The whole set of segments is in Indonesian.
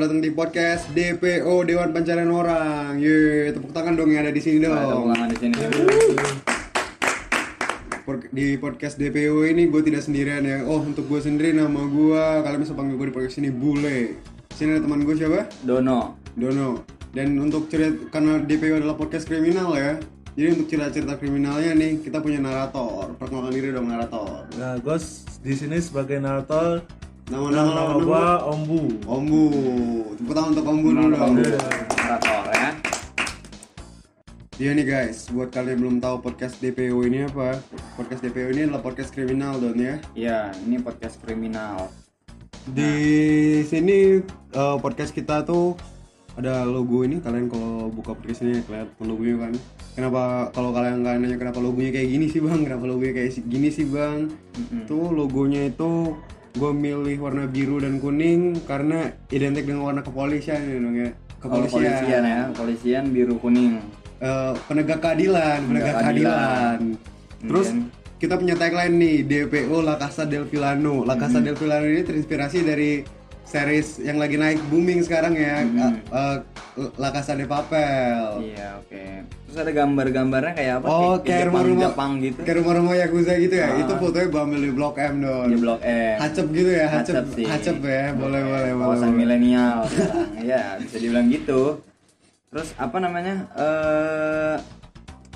Selamat datang di podcast DPO Dewan Pencarian Orang. Ye, tepuk tangan dong yang ada di sini Ada dong. ulangan di sini. Di podcast DPO ini gue tidak sendirian ya. Oh, untuk gue sendiri nama gue, kalian bisa panggil gue di podcast ini Bule. Sini ada teman gue siapa? Dono. Dono. Dan untuk cerita karena DPO adalah podcast kriminal ya. Jadi untuk cerita-cerita kriminalnya nih kita punya narator. Perkenalkan diri dong narator. Nah, Ghost di sini sebagai narator Nama-nama nama nama, gua Ombu. Ombu. Tepuk tangan untuk Ombu dulu dong. Narator ya. Iya nih guys, buat kalian yang belum tahu podcast DPO ini apa? Podcast DPO ini adalah podcast kriminal don ya. Iya, ini podcast kriminal. Di sini eh, podcast kita tuh ada logo ini. Kalian kalau buka podcast ini kelihatan logonya kan. Kenapa kalau kalian kalian nanya kenapa logonya kayak gini sih bang? Kenapa logonya kayak gini sih bang? Tuh logonya itu gue milih warna biru dan kuning karena identik dengan warna kepolisian ya dong ya. Kalau Kepolisian ya, kepolisian biru kuning. Eh, penegak keadilan, penegak Penegak keadilan. Terus kita punya tagline nih DPO La Casa del Villano. La Casa del Villano ini terinspirasi dari series yang lagi naik booming sekarang ya, eh, La Casa de Papel. Iya, oke. Terus ada gambar-gambarnya kayak apa? Oh, kayak Jepang, rumah-rumah Jepang gitu. Kayak rumah-rumah Yakuza gitu ya. Ah. Itu fotonya gua ambil di Blok M dong. Di Blok M. Hacep gitu ya, hacep, Hacep sih. hacep ya. Boleh, boleh, boleh. Kawasan boleh. milenial sekarang. Iya, bisa dibilang gitu. Terus apa namanya? Eh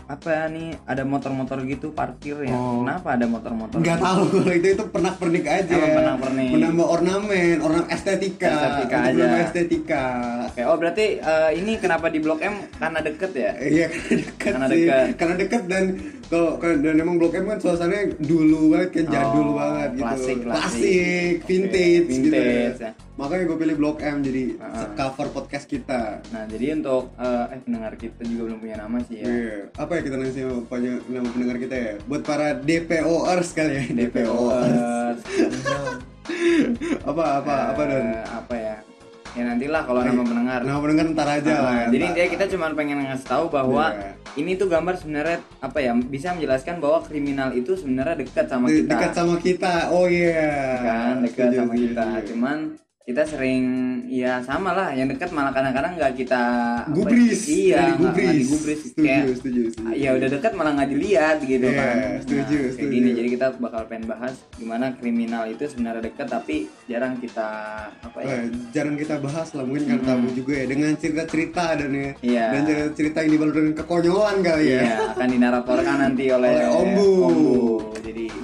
apa nih ada motor-motor gitu parkir ya Oh. kenapa ada motor-motor Nggak tahu kalau itu itu pernak pernik aja. Emang pernak-pernik. Menambah ornamen, ornamen estetika. Estetika Untuk aja. estetika. Oke, oh berarti eh, ini kenapa di Blok M karena deket ya Iya karena dekat Karena sih. dekat. Karena dekat dan kalau kalau- dan emang Blok M kan suasananya dulu banget kan jadul Oh, banget gitu. klasik, klasik. Vintage, gitu. vintage, ya. Makanya gue pilih Blok M jadi Ah. cover podcast kita. Nah, jadi untuk eh, eh pendengar kita juga belum punya nama sih ya. Iya. Apa ya kita nanti sama punya nama pendengar kita ya? Buat para DPOers kali ya. DPOers. Apa apa apa dan eh, apa ya? Ya nantilah kalau nama pendengar. nama pendengar ntar aja Ah, lah. jadi intinya kita cuma pengen ngasih tahu bahwa Iya. ini tuh gambar sebenarnya apa ya bisa menjelaskan bahwa kriminal itu sebenarnya dekat sama De- kita. dekat sama kita. Oh iya. kan dekat sama kita. Cuman kita sering ya sama lah yang dekat malah kadang-kadang nggak kita apa ya, gubris. iya Jadi nggak- gubris. digubris Setuju, kayak setuju, setuju. ya udah dekat malah nggak dilihat gitu Iya, kan setuju, kayak setuju. gini jadi kita bakal pengen bahas gimana kriminal itu sebenarnya dekat tapi jarang kita apa ya Eh, jarang kita bahas lah mungkin kan tabu juga ya dengan cerita-cerita dan ya Iya. dan cerita-cerita yang dibalut dengan kekonyolan kali ya iya akan dinaratorkan nanti oleh, Oleh Ombu. jadi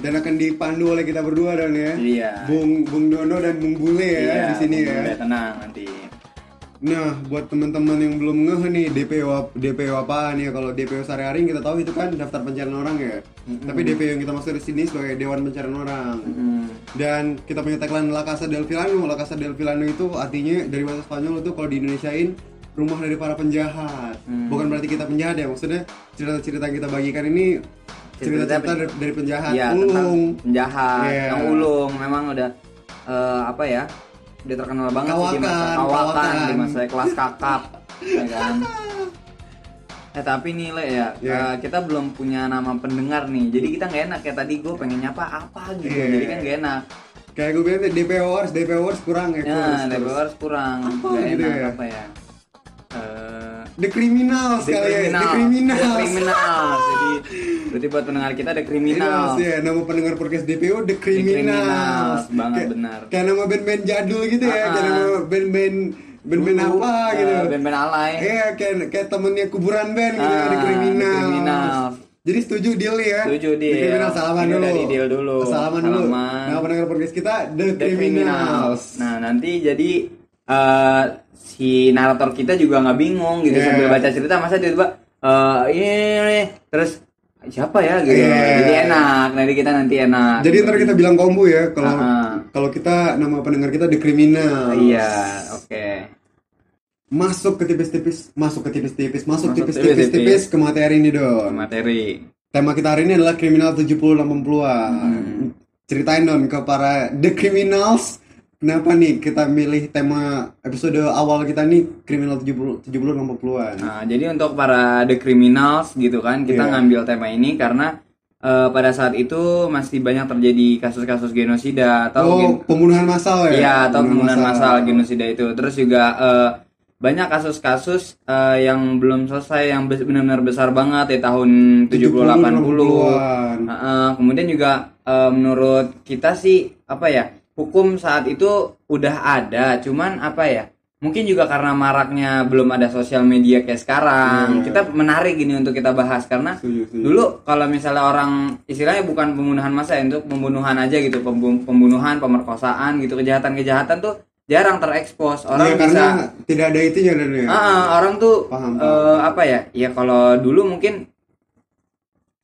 dan akan dipandu oleh kita berdua dan ya. Iya. Bung Bung Dono dan Bung Bule ya iya, di sini ya. Udah tenang nanti. Nah buat teman-teman yang belum ngeh nih DPO DPO apaan ya? Kalau DPO sehari-hari kita tahu itu kan daftar pencarian orang ya. Tapi DPO yang kita maksud di sini sebagai Dewan Pencarian Orang. Hmm. dan kita punya tagline La Casa del Villano La Casa del Villano itu artinya dari bahasa Spanyol itu kalau di Indonesiain rumah dari para penjahat. Hmm. bukan berarti kita penjahat ya. Maksudnya cerita-cerita yang kita bagikan ini cerita-cerita Cerita dari, dari penjahat tentang ulung penjahat, Iya. yang ulung memang udah eh, apa ya? Udah terkenal banget sih di masa Kawakan, kawakan, kawakan. di masa kelas kakap, ya kan? Eh tapi nih le ya, Iya. eh, kita belum punya nama pendengar nih, jadi kita nggak enak kayak tadi gue pengen nyapa apa gitu, Iya. jadi kan nggak enak. kayak gue bilang tadi, DPOers DPOers kurang ya Ya, kurang, DPR kurang. Apa nggak gitu enak ya? apa ya? Eh, The Criminals The kali ya The Criminals The Criminal. Berarti buat pendengar kita ada kriminal. Criminals, ya nama pendengar podcast DPO The Criminals, Criminals, banget, Kayak- benar. kayak nama band-band jadul gitu ya Ah, kayak ah. nama band-band band-band apa eh, gitu Band-band alay. Iya kayak kayak temennya kuburan band gitu Ah, The Criminals. The Criminals. Jadi setuju deal ya. Setuju deal. The Criminals salaman Ini dulu. dari deal dulu. Salaman, dulu. Nah pendengar podcast kita The, The Criminals. Nah nanti jadi eh, si narator kita juga nggak bingung gitu Yeah. sambil baca cerita masa tiba-tiba eh ini, ini, terus siapa ya gitu. Yeah. Jadi enak. Nanti kita nanti enak. Jadi ntar kita bilang kombo ya kalau ah. kalau kita nama pendengar kita The Criminals. Iya, oke. Masuk ke tipis-tipis, masuk ke tipis-tipis, masuk tipis-tipis tipis-tipis. tipis ke materi ini dong. Materi. Tema kita hari ini adalah kriminal 70-80-an. Hmm. Ceritain dong ke para The Criminals. Kenapa nih kita milih tema episode awal kita nih kriminal 70 70-80-an? Nah, jadi untuk para the criminals gitu kan, kita Iya. ngambil tema ini karena eh, pada saat itu masih banyak terjadi kasus-kasus genosida atau oh gen- pembunuhan massal ya Iya, atau pembunuhan massal genosida itu. Terus juga eh, banyak kasus-kasus eh, yang belum selesai yang benar-benar besar banget di tahun 70 80. 80-an. Heeh, kemudian juga eh, menurut kita sih apa ya? Hukum saat itu udah ada, cuman apa ya? Mungkin juga karena maraknya belum ada sosial media kayak sekarang. Iya. Kita menarik ini untuk kita bahas karena Setuju, setuju. dulu kalau misalnya orang istilahnya bukan pembunuhan massa ya, untuk pembunuhan aja gitu pembu- pembunuhan pemerkosaan gitu kejahatan-kejahatan tuh jarang terekspos orang Iya, karena bisa tidak ada dan ya Ah, orang tuh Paham, eh, apa ya ya kalau dulu mungkin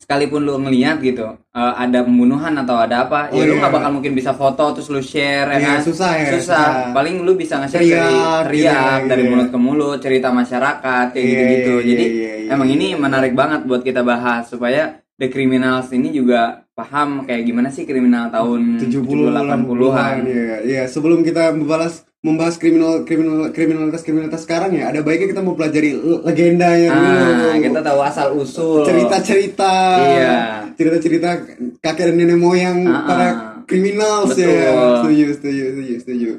sekalipun lu ngeliat gitu eh, ada pembunuhan atau ada apa ya Oh, lu iya. nggak bakal mungkin bisa foto terus lu share ya Iya, kan susah ya, susah susah. paling lu bisa nge-share Teriak, dari gitu teriak ya, dari gitu ya. mulut ke mulut cerita masyarakat kayak Iya, gitu-gitu iya, jadi iya, iya, emang iya. ini menarik banget buat kita bahas supaya the criminals ini juga paham kayak gimana sih kriminal tahun 70 80-an 80-an ya. Iya, sebelum kita membahas membahas kriminal kriminal kriminalitas kriminalitas sekarang ya, ada baiknya kita mempelajari le- legendanya ah dulu. kita tahu asal usul cerita-cerita. Iya. Cerita-cerita kakek dan nenek moyang Ah, para ah. kriminal Betul. ya. Setuju, setuju, setuju, setuju.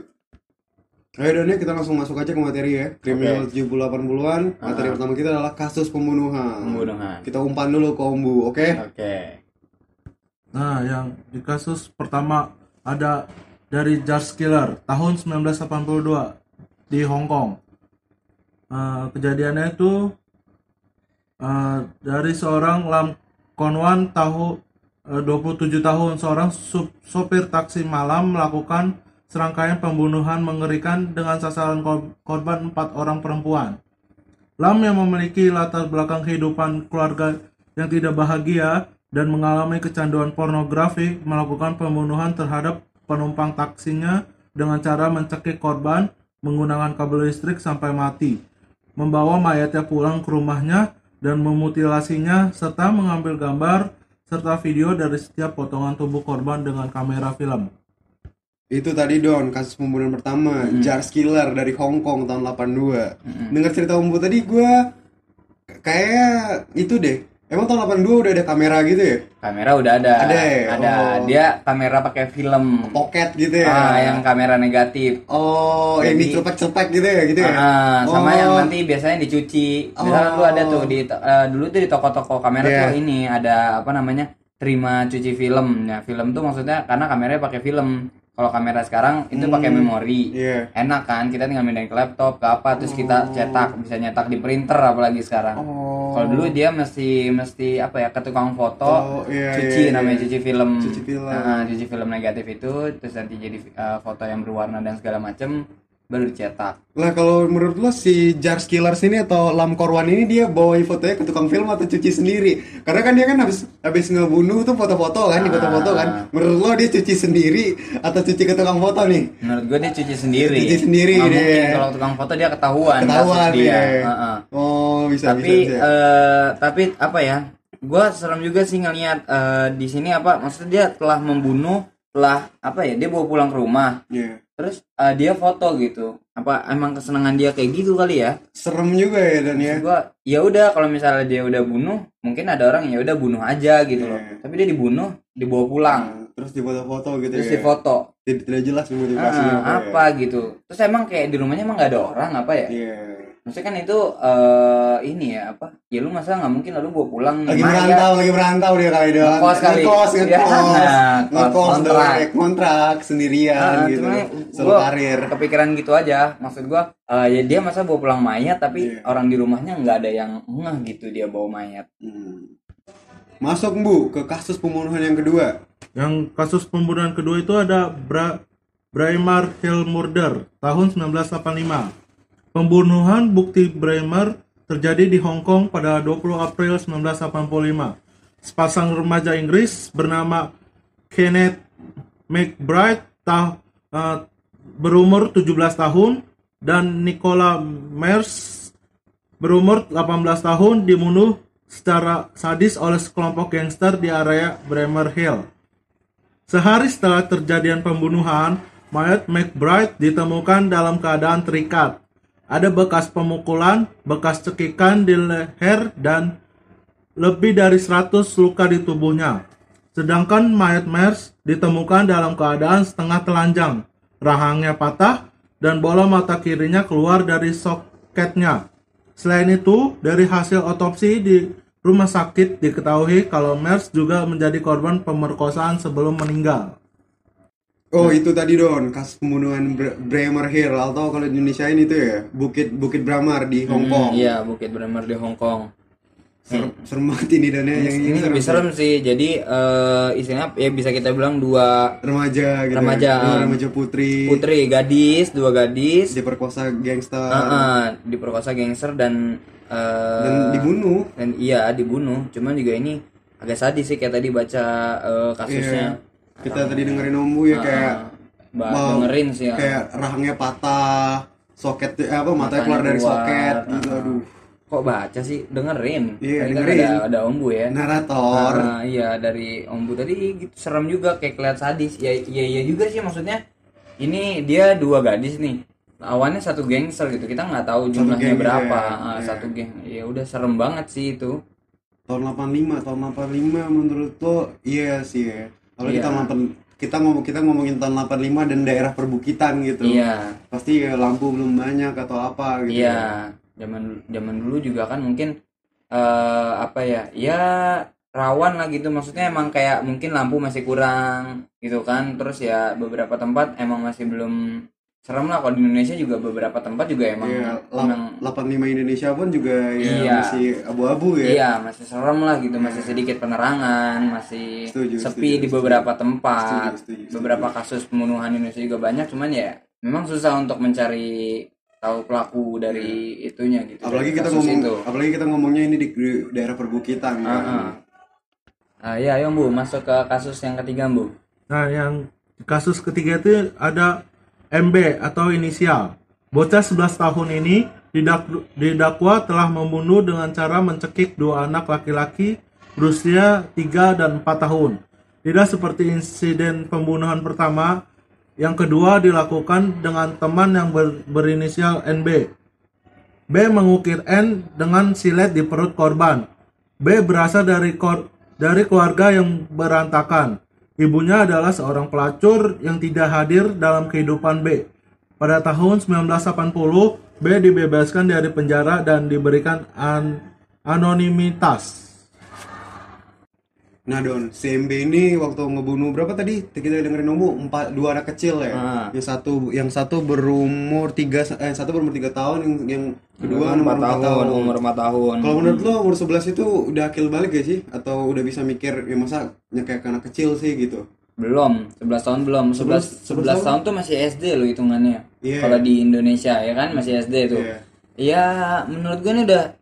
Ayo Don ya, kita langsung masuk aja ke materi ya. Kriminal 70 80-an. Materi pertama kita adalah kasus pembunuhan. Pembunuhan. Kita umpan dulu ke Ombu, oke? oke Nah, yang di kasus pertama ada dari George Killer tahun 1982 di Hong Kong. Eh, kejadiannya itu eh, dari seorang Lam Kon Wan tahu eh, 27 tahun seorang sup- sopir taksi malam melakukan serangkaian pembunuhan mengerikan dengan sasaran kor- korban empat orang perempuan. Lam yang memiliki latar belakang kehidupan keluarga yang tidak bahagia dan mengalami kecanduan pornografi melakukan pembunuhan terhadap penumpang taksinya dengan cara mencekik korban menggunakan kabel listrik sampai mati, membawa mayatnya pulang ke rumahnya dan memutilasinya serta mengambil gambar serta video dari setiap potongan tubuh korban dengan kamera film. Itu tadi Don, kasus pembunuhan pertama, Jars Killer dari Hong Kong tahun 82. Dengar cerita Ombu tadi gua kayak itu deh. Emang tahun 82 udah ada kamera gitu ya? kamera udah ada Ada ya? ada Oh. dia kamera pakai film Pocket gitu ya? ah yang kamera negatif Oh, yang dicepak-cepak gitu ya, gitu ya? Ah, sama Oh. yang nanti biasanya dicuci. Misalkan Oh. lu ada tuh di eh, dulu tuh di toko-toko kamera Iya. tuh ini ada apa namanya? terima cuci film. Ya, film tuh maksudnya karena kameranya pakai film. Kalau kamera sekarang itu pakai memori. Iya. Enak kan? Kita tinggal pindahin ke laptop, ke apa terus kita cetak, bisa nyetak di printer apalagi sekarang. Oh. Kalau dulu dia mesti mesti apa ya ke tukang foto, Oh, iya, cuci iya, namanya iya. cuci film. Cuci film. Nah, cuci film negatif itu terus nanti jadi eh, foto yang berwarna dan segala macem baru dicetak. Lah kalau menurut lo si Jars Killer sini atau Lam Korwan ini dia bawain fotonya ke tukang film atau cuci sendiri? Karena kan dia kan habis habis ngebunuh tuh foto-foto kan, di foto-foto kan. Ah. Menurut lo dia cuci sendiri atau cuci ke tukang foto nih? Menurut gue dia cuci sendiri. Cuci sendiri Nggak deh. mungkin kalau tukang foto dia ketahuan. Ketahuan dia. ya. Heeh. Oh, bisa Tapi bisa. bisa. eh, tapi apa ya? Gue serem juga sih ngelihat eh, di sini apa? Maksudnya dia telah membunuh, telah apa ya? Dia bawa pulang ke rumah. Iya. Terus eh, dia foto gitu. Apa emang kesenangan dia kayak gitu kali ya? Serem juga ya dan ya. Gua ya udah kalau misalnya dia udah bunuh, mungkin ada orang ya udah bunuh aja gitu loh. Iya. Tapi dia dibunuh, dibawa pulang, Nah, terus di foto-foto gitu terus ya. difoto. Tidak, tidak jelas motivasinya Ah, apa gitu. Terus emang kayak di rumahnya emang nggak ada orang apa ya? ya. Maksudnya kan itu eh ini ya apa? Ya lu masa nggak mungkin lalu bawa pulang Lagi mayat. merantau, lagi merantau dia kali dia. Ngekos kali. Ngekos, Ya, ngekos. nah, Ngekos kontrak. kontrak sendirian Ah, gitu. Solo gua karir. kepikiran gitu aja. Maksud gua eh, ya dia masa bawa pulang mayat tapi Iya. orang di rumahnya nggak ada yang ngeh gitu dia bawa mayat. Hmm. Masuk Bu ke kasus pembunuhan yang kedua. Yang kasus pembunuhan kedua itu ada Bra Braemar Hill Murder tahun 1985. Pembunuhan bukti Braemar terjadi di Hong Kong pada 20 April 1985. Sepasang remaja Inggris bernama Kenneth McBride tah- eh, berumur 17 tahun dan Nicola Mers berumur 18 tahun dibunuh secara sadis oleh sekelompok gangster di area Bremer Hill. Sehari setelah terjadian pembunuhan, mayat McBride ditemukan dalam keadaan terikat. Ada bekas pemukulan, bekas cekikan di leher dan lebih dari 100 luka di tubuhnya. Sedangkan mayat Mers ditemukan dalam keadaan setengah telanjang, rahangnya patah, dan bola mata kirinya keluar dari soketnya. Selain itu, dari hasil otopsi di rumah sakit diketahui kalau Mers juga menjadi korban pemerkosaan sebelum meninggal. Oh itu tadi Don, kasus pembunuhan Bre- Bremer Hill atau kalau di Indonesia ini itu ya Bukit Bukit Bramar di Hong Kong. Hmm, iya Bukit Bremer di Hong Kong Serem, serem banget ini dan yang ini lebih serem sih jadi eh istilahnya ya bisa kita bilang dua remaja gitu. Remaja. Ya. Dua remaja putri, putri gadis dua gadis diperkosa gangster eh, eh, diperkosa gangster dan eh, dan dibunuh. dan iya dibunuh cuman juga ini agak sadis sih kayak tadi baca eh, kasusnya Iya. Kita tadi dengerin Ombu ya kayak Mbak mau- dengerin sih ya. kayak rahangnya patah, soket eh, apa matanya Matanya keluar dari keluar. soket gitu. Ah. Aduh, kok baca sih dengerin Iya, Tadi dengerin. kan ada ada ombu ya narator. Ah, iya dari ombu tadi gitu serem juga kayak keliat sadis ya iya iya juga sih maksudnya ini dia dua gadis nih lawannya satu gangster gitu kita nggak tahu Satu jumlahnya geng gitu berapa ya. Ah, satu geng ya udah serem banget sih itu tahun 85 tahun 85 menurut lo iya sih ya kalau Iya. kita nonton kita ngomong kita ngomongin tahun 85 dan daerah perbukitan gitu. Iya. Pasti ya, lampu belum banyak atau apa gitu. Iya. Zaman zaman dulu juga kan mungkin eh apa ya ya rawan lah gitu. Maksudnya emang kayak mungkin lampu masih kurang gitu kan. Terus ya beberapa tempat emang masih belum serem lah kalau di Indonesia juga beberapa tempat juga emang Iya, emang 85 Indonesia pun juga ya Iya. masih abu-abu ya Iya, masih serem lah gitu, masih sedikit penerangan, masih Setuju, sepi setuju, di beberapa tempat. Setuju, setuju, setuju. Beberapa kasus pembunuhan di Indonesia juga banyak, cuman ya memang susah untuk mencari tahu pelaku dari itunya gitu. Iya. apalagi kita ngomong itu. apalagi kita ngomongnya ini di, daerah perbukitan Ah, kan. ah. Ah, ya, ayo Bu, masuk ke kasus yang ketiga, Bu. Nah, yang kasus ketiga itu ada MB atau inisial. Bocah 11 tahun ini didak- didakwa telah membunuh dengan cara mencekik dua anak laki-laki berusia 3 dan 4 tahun. Tidak seperti insiden pembunuhan pertama, yang kedua dilakukan dengan teman yang ber- berinisial NB. B mengukir N dengan silet di perut korban. B berasal dari kor- dari keluarga yang berantakan. Ibunya adalah seorang pelacur yang tidak hadir dalam kehidupan B. Pada tahun 1980, B dibebaskan dari penjara dan diberikan an- anonimitas. Nah Don, CMB ini waktu ngebunuh berapa tadi? Kita dengerin nomor empat dua anak kecil ya. Ah. Yang satu yang satu berumur tiga eh satu berumur tiga tahun, yang yang kedua umur empat tahun. umur 4 tahun. Kalau menurut lo umur 11 itu udah akil balik gak sih? Atau udah bisa mikir ya masa kayak anak kecil sih gitu? Belum, 11 tahun belum. 11 11 11 tahun tuh masih SD loh hitungannya. Iya. Kalau di Indonesia ya kan masih SD tuh. Iya. Ya, menurut gue ini udah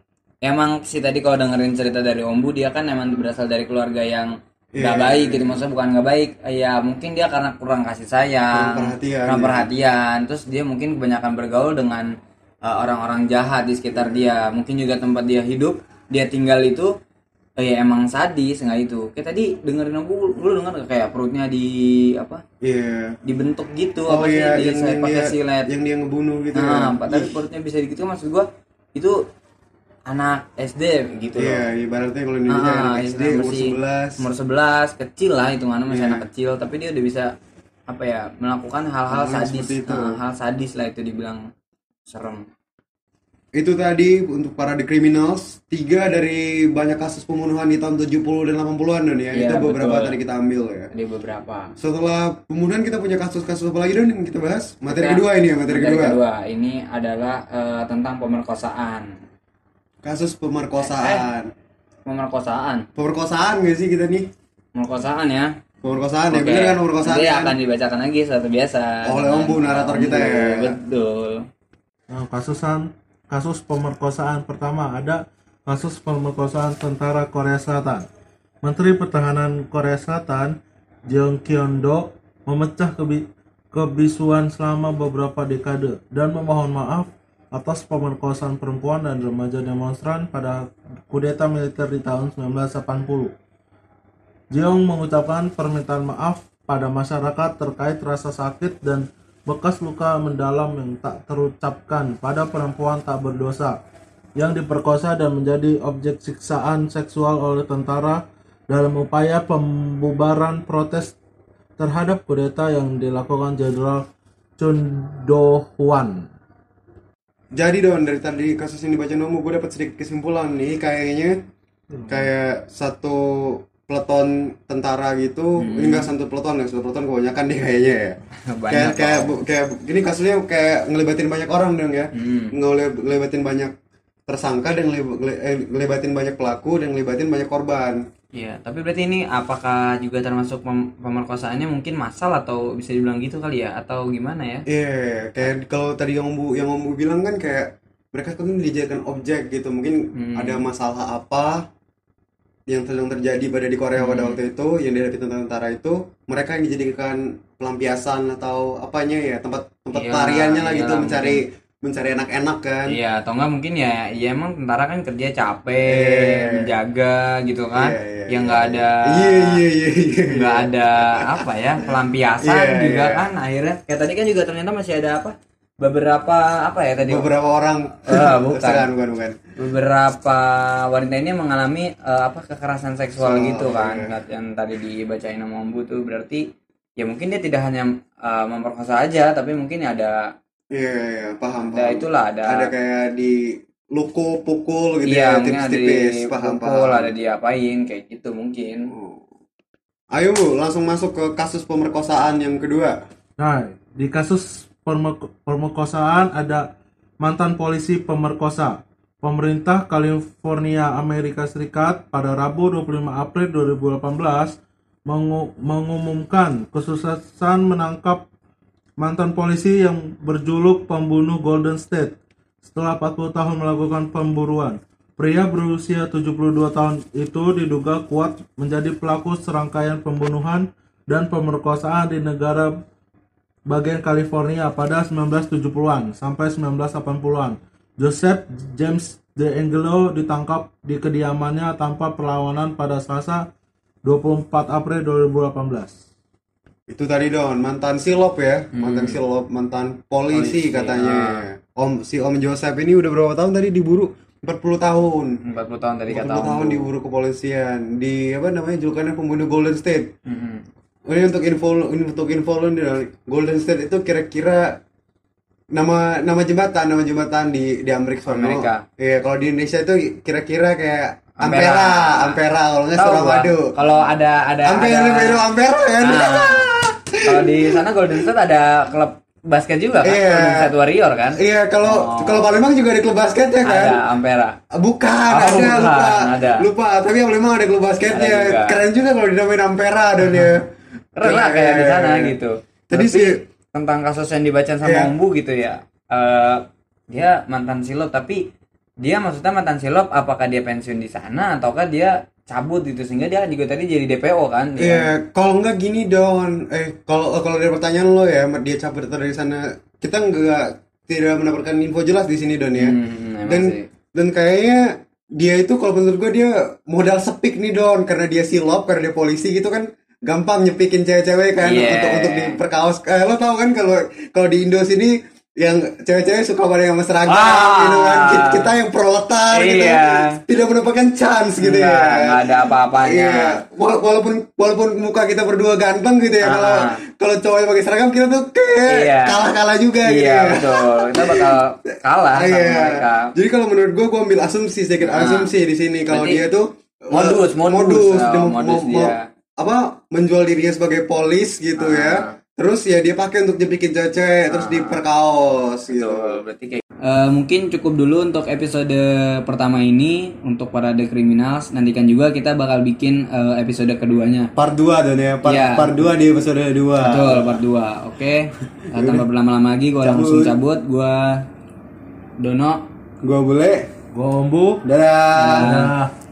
emang sih tadi kalau dengerin cerita dari Ombu dia kan emang berasal dari keluarga yang nggak Iya. baik gitu. Maksudnya bukan nggak baik. Ya mungkin dia karena kurang kasih sayang Kurang perhatian, kurang ya. perhatian. Terus dia mungkin kebanyakan bergaul dengan uh, orang-orang jahat di sekitar dia. Mungkin juga tempat dia hidup dia tinggal itu eh, ya emang sadis nggak itu. Kayak tadi dengerin Ombu lu denger kayak perutnya di apa? Iya. dibentuk gitu Oh apa sih iya, di yang, saya yang pakai dia silet. yang dia ngebunuh gitu Nah, ya. tapi perutnya bisa gitu. Maksud gua itu anak SD gitu loh. Iya, ibaratnya kalau Indonesia Ah, anak SD umur masih 11. Umur 11, kecil lah hitungannya masih Iya. anak kecil, tapi dia udah bisa apa ya, melakukan hal-hal sadis. itu. Ah, hal sadis lah itu dibilang serem. Itu tadi untuk para The Criminals, tiga dari banyak kasus pembunuhan di tahun 70 dan 80-an Don ya. Iya, itu beberapa betul. tadi kita ambil ya. Ada beberapa. Setelah pembunuhan kita punya kasus-kasus apa lagi Don yang kita bahas? Materi Kita- kedua ini ya, materi, kedua. ini adalah eh, tentang pemerkosaan. Kasus pemerkosaan. Pemerkosaan. Pemerkosaan gak sih kita nih? Pemerkosaan ya. Pemerkosaan ya, Oke. bener kan pemerkosaan Nanti kan? akan dibacakan lagi seperti biasa. Oleh Dengan Ombu, narator kita ya. Betul. Nah, kasusan kasus pemerkosaan pertama ada kasus pemerkosaan tentara Korea Selatan. Menteri Pertahanan Korea Selatan Jeong Kyon-do memecah kebi- kebisuan selama beberapa dekade dan memohon maaf atas pemerkosaan perempuan dan remaja demonstran pada kudeta militer di tahun 1980. Jeong mengucapkan permintaan maaf pada masyarakat terkait rasa sakit dan bekas luka mendalam yang tak terucapkan pada perempuan tak berdosa. yang diperkosa dan menjadi objek siksaan seksual oleh tentara dalam upaya pembubaran protes terhadap kudeta yang dilakukan Jenderal Chun Do-hwan. Jadi Don dari tadi kasus ini baca nomu gue dapat sedikit kesimpulan nih kayaknya kayak satu peleton tentara gitu ini enggak satu peleton ya satu peleton kebanyakan deh kayaknya ya. Kayak kayak kayak gini kasusnya kayak ngelibatin banyak orang dong ya. Hmm. Ngelibatin banyak tersangka dan eh, ngelibatin banyak pelaku dan ngelibatin banyak korban Iya, tapi berarti ini apakah juga termasuk pem- pemerkosaannya mungkin massal atau bisa dibilang gitu kali ya atau gimana ya? Iya, kayak kalau tadi yang Ombu yang Ombu bilang kan kayak mereka kan dijadikan objek gitu. Mungkin Hmm. ada masalah apa yang sedang terjadi pada di Korea pada Hmm. waktu itu yang dihadapi tentara itu, mereka yang dijadikan pelampiasan atau apanya ya, tempat tempat Iya, pelariannya lah gitu iyalah, mencari mencari enak-enak kan. Iya, atau enggak mungkin ya, ya emang tentara kan kerja capek, Iya. menjaga gitu kan, Iya, iya, yang iya, nggak iya. ada, Iya, iya, iya, iya. nggak ada apa ya pelampiasan Iya, juga iya. kan akhirnya. Kayak tadi kan juga ternyata masih ada apa? Beberapa apa ya tadi? Beberapa orang Ah, bukan. bukan, bukan, bukan. beberapa wanita ini mengalami eh, apa kekerasan seksual Oh, gitu kan iya. yang tadi dibacain sama Ombu tuh berarti ya mungkin dia tidak hanya eh, memperkosa aja tapi mungkin ada Iya, iya, paham, ada paham. itulah ada Ada kayak di luku pukul gitu iya ya, tipis-tipis, paham, dipukul paham. ada diapain kayak gitu mungkin Oh. Ayo Bu, langsung masuk ke kasus pemerkosaan yang kedua. Nah, di kasus pemerkosaan ada mantan polisi pemerkosa. Pemerintah California Amerika Serikat pada Rabu 25 April 2018 mengu- mengumumkan kesuksesan menangkap mantan polisi yang berjuluk pembunuh Golden State setelah 40 tahun melakukan pemburuan. Pria berusia 72 tahun itu diduga kuat menjadi pelaku serangkaian pembunuhan dan pemerkosaan di negara bagian California pada 1970-an sampai 1980-an. Joseph James DeAngelo ditangkap di kediamannya tanpa perlawanan pada Selasa 24 April 2018. Itu tadi Don, mantan silop ya, mantan silop, mantan polisi, Polisi, katanya. Om si Om Joseph ini udah berapa tahun tadi diburu? 40 tahun. 40 tahun dari 40 kata tahun Ombu diburu kepolisian. Di apa namanya julukannya pembunuh Golden State. Mhm. Oh, ini untuk info untuk info. Golden State itu kira-kira nama nama jembatan, nama jembatan di di Amerika. Amerika. Iya, kalau di Indonesia itu kira-kira kayak Ampera. Ampera, Ampera kalau nggak Suramadu. kalau ada ada Ampera, ada Ampera, Ampera. Nah, kalau di sana Golden State ada klub basket juga kan Iya. Golden State Warrior kan Iya, kalau Oh. kalau Palembang juga ada klub basket ya kan? ada Ampera Bukan, Oh, ada bukan, lupa. ada. Lupa, tapi yang Palembang ada klub basketnya. Ada juga. Keren juga kalau dinamain Ampera dan ya. keren lah kayak di sana gitu Tadi sih tentang kasus yang dibaca sama Iya. Ombu gitu ya eh dia mantan silop tapi dia maksudnya mantan silop apakah dia pensiun di sana ataukah dia cabut gitu sehingga dia juga tadi jadi DPO kan Iya, kalau nggak gini dong. Eh, kalau kalau dari pertanyaan lo ya, dia cabut atau dari sana, kita nggak tidak mendapatkan info jelas di sini don ya. Hmm, emang dan sih. dan kayaknya dia itu kalau menurut gue dia modal sepik nih don, karena dia silop, karena dia polisi gitu kan gampang nyepikin cewek-cewek kan Iya. untuk untuk diperkaos. Eh, lo tau kan kalau kalau di Indo sini yang cewek-cewek suka pada yang seragam Ah. gitu kan kita, kita yang proletar gitu Iya. tidak mendapatkan chance gitu Nggak, ya nggak ada apa-apanya Iya, Wala- walaupun walaupun muka kita berdua ganteng gitu ya, kalau Ah. kalau cowok pakai seragam kita tuh kayak Iya. kalah-kalah juga gitu. iya ya. betul kita bakal kalah sama Iya. mereka Jadi kalau menurut gua gua ambil asumsi sedikit Ah. asumsi di sini kalau dia tuh modus, eh, modus. dia Oh, mau- modus dia. apa menjual dirinya sebagai polis gitu Ah. ya. Terus ya dia pakai untuk jepikin cewek terus diperkaos gitu. Betul, berarti kayak Eh, mungkin cukup dulu untuk episode pertama ini untuk para The Criminals. Nantikan juga kita bakal bikin eh, episode keduanya. Part 2 dan ya, part, Iya. part 2 di episode 2. Betul, part 2. Oke. Eh, tanpa berlama-lama lagi gua langsung cabut. Gua Dono Gua boleh. Gua Ombu. Dadah. Dadah.